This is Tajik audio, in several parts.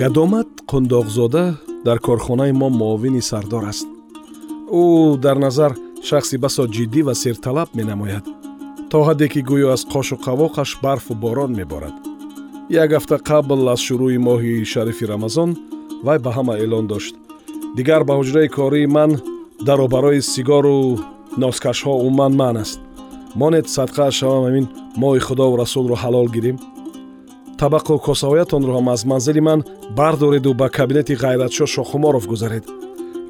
гадомат қундоқзода дар корхонаи мо муовини сардор аст. Ӯ дар назар шахси басо ҷиддӣ ва серталаб менамояд то ҳадде ки гӯё аз қошу қавоқаш барфу борон меборад. Як ҳафта қабл аз шурӯъи моҳи шарифи рамазон вай ба ҳама эълон дошт. Дигар ба ҳуҷраи кории ман даро барои сигору носкашҳо умуман ман аст. Монед садқааш шавам амин моҳи худову расулро ҳалол гирем табақу косаҳоятонро ҳам аз манзили ман бардореду ба кабинети ғайратшо шохуморов гузаред.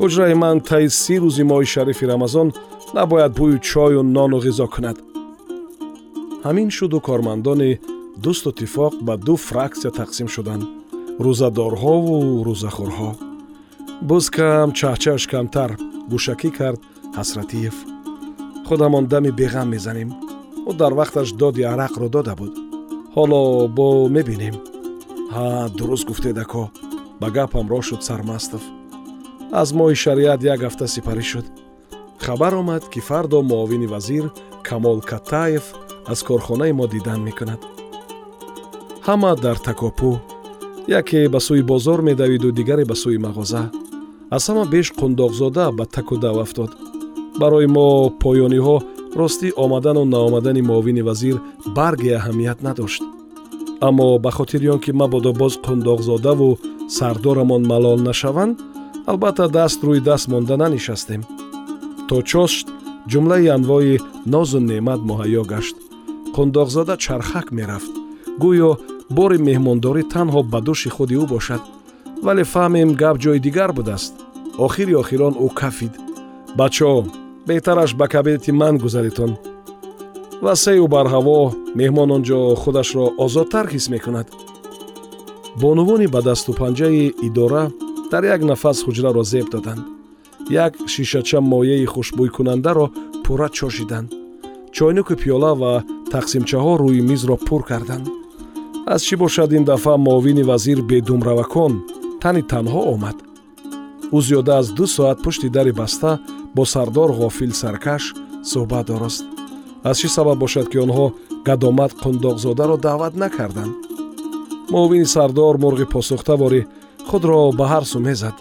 Ҳуҷраи ман таи си рӯзи моҳи шарифи рамазон набояд бӯю чою нону ғизо кунад. Ҳамин шуду кормандони дӯсту тифоқ ба ду фраксия тақсим шуданд. Рӯзадорҳову рӯзахӯрҳо. Буз кам чаҳчааш камтар гӯшакӣ кард ҳасратиев. Худамон дами беғам мезанем. Ӯ дар вақташ доди арақро дода буд ҳоло бо мебинем. Ҳа дуруст гуфтед ако ба гапам роҳ шуд сармастов. Аз моҳи шариат як ҳафта сипарӣ шуд. Хабар омад ки фардо муовини вазир камол каттаев аз корхонаи мо дидан мекунад. Ҳама дар такопӯ яке ба сӯи бозор медавиду дигаре ба сӯи мағоза аз ҳама беш қундоқзода ба таку дав афтод. Барои мо поёниҳо ростӣ омадану наомадани муовини вазир барги аҳамият надошт. Аммо ба хотири он ки мабодо боз қундоқзодаву сардорамон малол нашаванд албатта даст рӯи даст монда нанишастем. То чошт ҷумлаи анвои нозу неъмат муҳайё гашт. Қундоқзода чархак мерафт. Гӯё бори меҳмондорӣ танҳо ба дӯши худи ӯ бошад. Вале фаҳмем гап ҷои дигар будааст. Охири охирон ӯ кафид. Бачаҳо беҳтараш ба кабинети ман гузаритон васею бар ҳаво меҳмон он ҷо худашро озодтар ҳис мекунад. Бонувони ба дасту панҷаи идора дар як нафас ҳуҷраро зеб доданд. Як шишача моеи хушбӯйкунандаро пурра чошиданд. Чойнуку пиёла ва тақсимчаҳо рӯи мизро пур карданд. Аз чӣ бошад ин дафъа муовини вазир бедумравакон тани танҳо омад ӯ зиёда аз ду соат пушти дари баста бо сардор ғофил саркаш суҳбат дорост. аз чӣ сабаб бошад ки онҳо гадомат қундоқзодаро даъват накарданд? муовини сардор мурғи посухтаворӣ худро ба ҳар су мезад.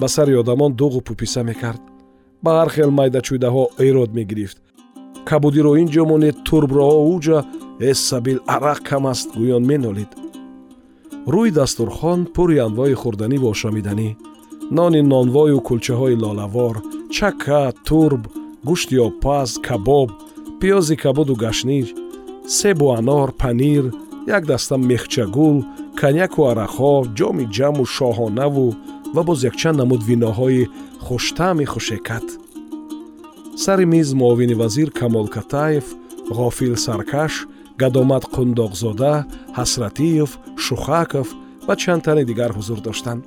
ба сари одамон дуғу пуписа мекард. ба ҳар хел майдачӯйдаҳо эрод мегирифт. кабудиро ин ҷо монед турброҳо уҷа эссабил арақ кам аст гӯён менолид. рӯи дастурхон пури анвои хӯрданиву ошомиданӣ нони нонвою кулчаҳои лолавор чака турб гӯшти обпаз кабоб пиёзи кабуду гашниж себу анор панир як даста мехчагул коньяку арақҳо ҷоми ҷаму шоҳонаву ва боз якчанд намуд виноҳои хуштаъми хушекат. Сари миз муовини вазир камол катаев ғофил саркаш гадомат қундоқзода ҳасратиев шухаков ва чанд тани дигар ҳузур доштанд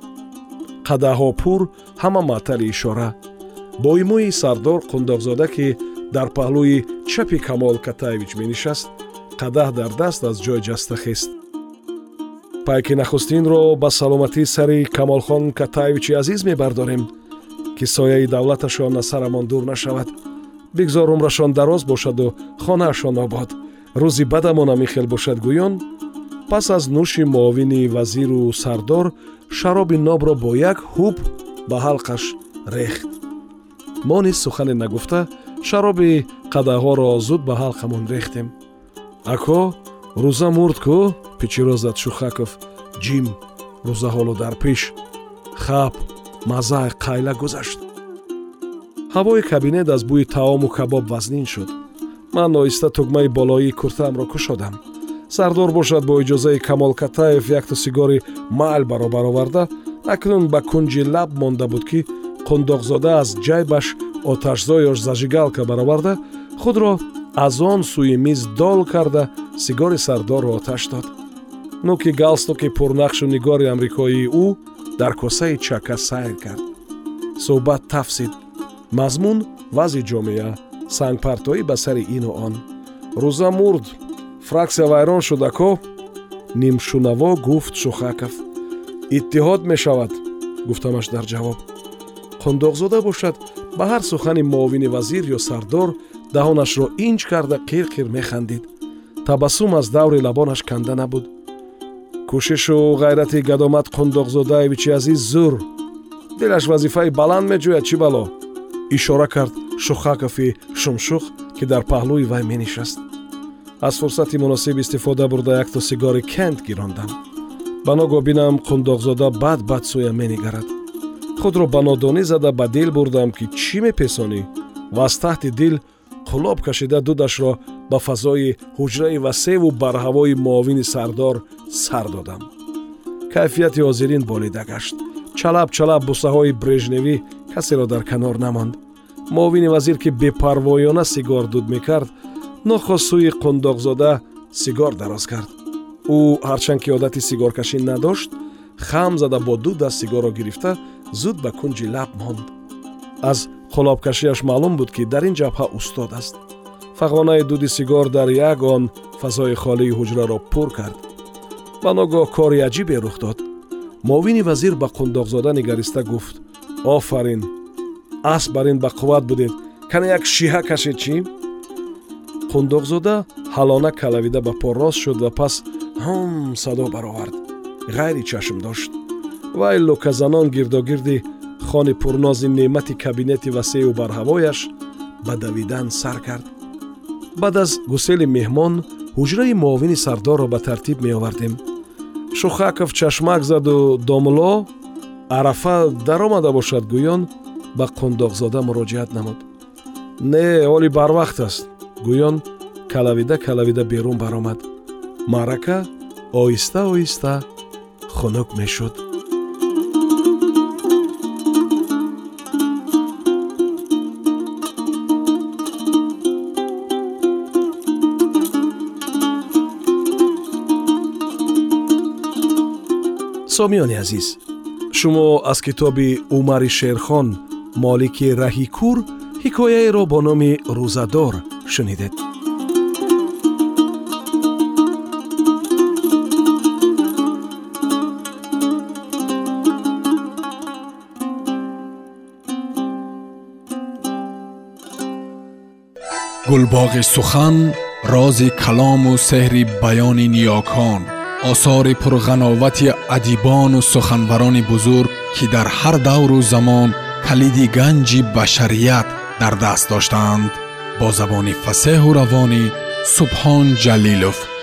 қадаҳҳо пур ҳама маътали ишора. Бо имои сардор қундоқзода ки дар паҳлӯи чапи камол катаевич менишаст қадаҳ дар даст аз ҷой ҷаста хест. Пайки нахустинро ба саломатии сари камолхон катаевичи азиз мебардорем ки сояи давлаташон аз сарамон дур нашавад. Бигзор умрашон дароз бошаду хонаашон обод. Рӯзи бадамонам ихел бошад гӯён пас аз нӯши муовини вазиру сардор шароби нобро бо як ҳуб ба ҳалқаш рехт. Мо низ сухане нагуфта шароби қадаҳҳоро зуд ба ҳалқамон рехтем. Ако рӯза мурд ку пичиро зад шухаков ҷим рӯза ҳоло дар пеш хаб мазаи қайла гузашт. Ҳавои кабинет аз бӯи таому кабоб вазнин шуд. Ман оҳиста тугмаи болоии куртаамро кушодам сардор бошад бо иҷозаи камол катаев якту сигори маъл баробар оварда. Акнун ба кунҷи лаб монда буд ки қундоқзода аз ҷайбаш оташзоёш зажигалка бароварда худро аз он сӯи миз дол карда сигори сардорро оташ дод. Нӯки галстуки пурнақшу нигори амрикоии ӯ дар косаи чака сайр кард. Суҳбат тафсид. Мазмун вазъи ҷомеа сангпартоӣ ба сари ину он. Рӯза мурд фраксия вайрон шуда ко нимшунаво гуфт шухаков. Иттиҳод мешавад гуфтамаш дар ҷавоб. Қундоқзода бошад ба ҳар сухани муовини вазир ё сардор даҳонашро инҷ карда қирқир механдид. Табассум аз даври лабонаш канда набуд кӯшишу ғайрати гадомат қундоқзодаевичи азиз зур. Дилаш вазифаи баланд меҷӯяд чӣ бало ишора кард шухакови шумшух ки дар паҳлӯи вай менишаст аз фурсати муносиб истифода бурда якто сигори кент гирондам ба ногоҳ бинам қундоқзода бад бад сӯям менигарад. Худро ба нодонӣ зада ба дил бурдам ки чӣ мепесонӣ? Ва аз таҳти дил қулоб кашида дудашро ба фазои ҳуҷраи васеву барҳавои муовини сардор сар додам. Кайфияти ҳозирин болида гашт. Чалаб чалаб бусаҳои брежневӣ касеро дар канор намонд. Муовини вазир ки бепарвоёна сигор дуд мекард нохост сӯи қундоқзода сигор дароз кард. Ӯ ҳарчанд ки одати сигоркашӣ надошт хам зада бо ду даст сигорро гирифта зуд ба кунҷи лаб монд. Аз қолобкашиаш маълум буд ки дар ин ҷабҳа устод аст. Фағонаи дуди сигор дар як он фазои холии ҳуҷраро пур кард. Ба ногоҳ кори аҷибе рух дод. Муовини вазир ба қундоқзода нигариста гуфт офарин асп бар ин бақувват будед. Кане як шиҳа кашед чӣ қундоқзода ҳалона калавида ба по рост шуд ва пас ҳум садо баровард. Ғайри чашм дошт. Вай луказанон гирдогирди хони пурнози неъмати кабинети васеъу барҳавояш ба давидан сар кард. Баъд аз гусели меҳмон ҳуҷраи муовини сардорро ба тартиб меовардем. Шухаков чашмак заду домло арафа даромада бошад гӯён ба қундоқзода муроҷиат намуд. Не оли барвақт аст гӯён калавида калавида берун баромад. Маърака оҳиста оҳиста хунук мешуд. Сомиёни азиз шумо аз китоби умари шерхон молики раҳикур ҳикояеро бо номи рӯзадор шунидед. гулбоғи сухан рози калому сеҳри баёни ниёкон осори пурғановати адибону суханбарони бузург ки дар ҳар давру замон калиди ганҷи башарият дар даст доштаанд با زبان فسه و روانی سبحان جلیلوف.